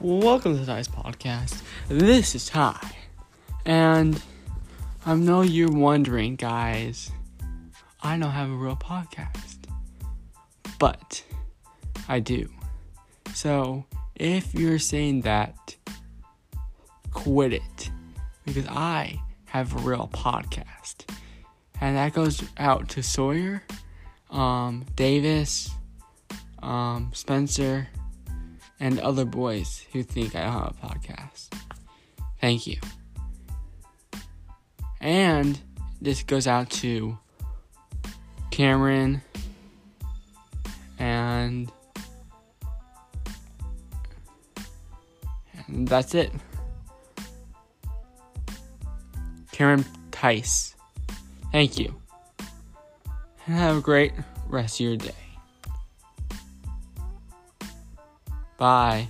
Welcome to Ty's podcast. This is Ty. And I know you're wondering, guys, I don't have a real podcast. But I do. So if you're saying that, quit it. Because I have a real podcast. And that goes out to Sawyer, um, Davis, um, Spencer, and other boys who think I have a podcast. Thank you. And this goes out to Cameron and, and that's it. Cameron Tice. Thank you. And have a great rest of your day. Bye.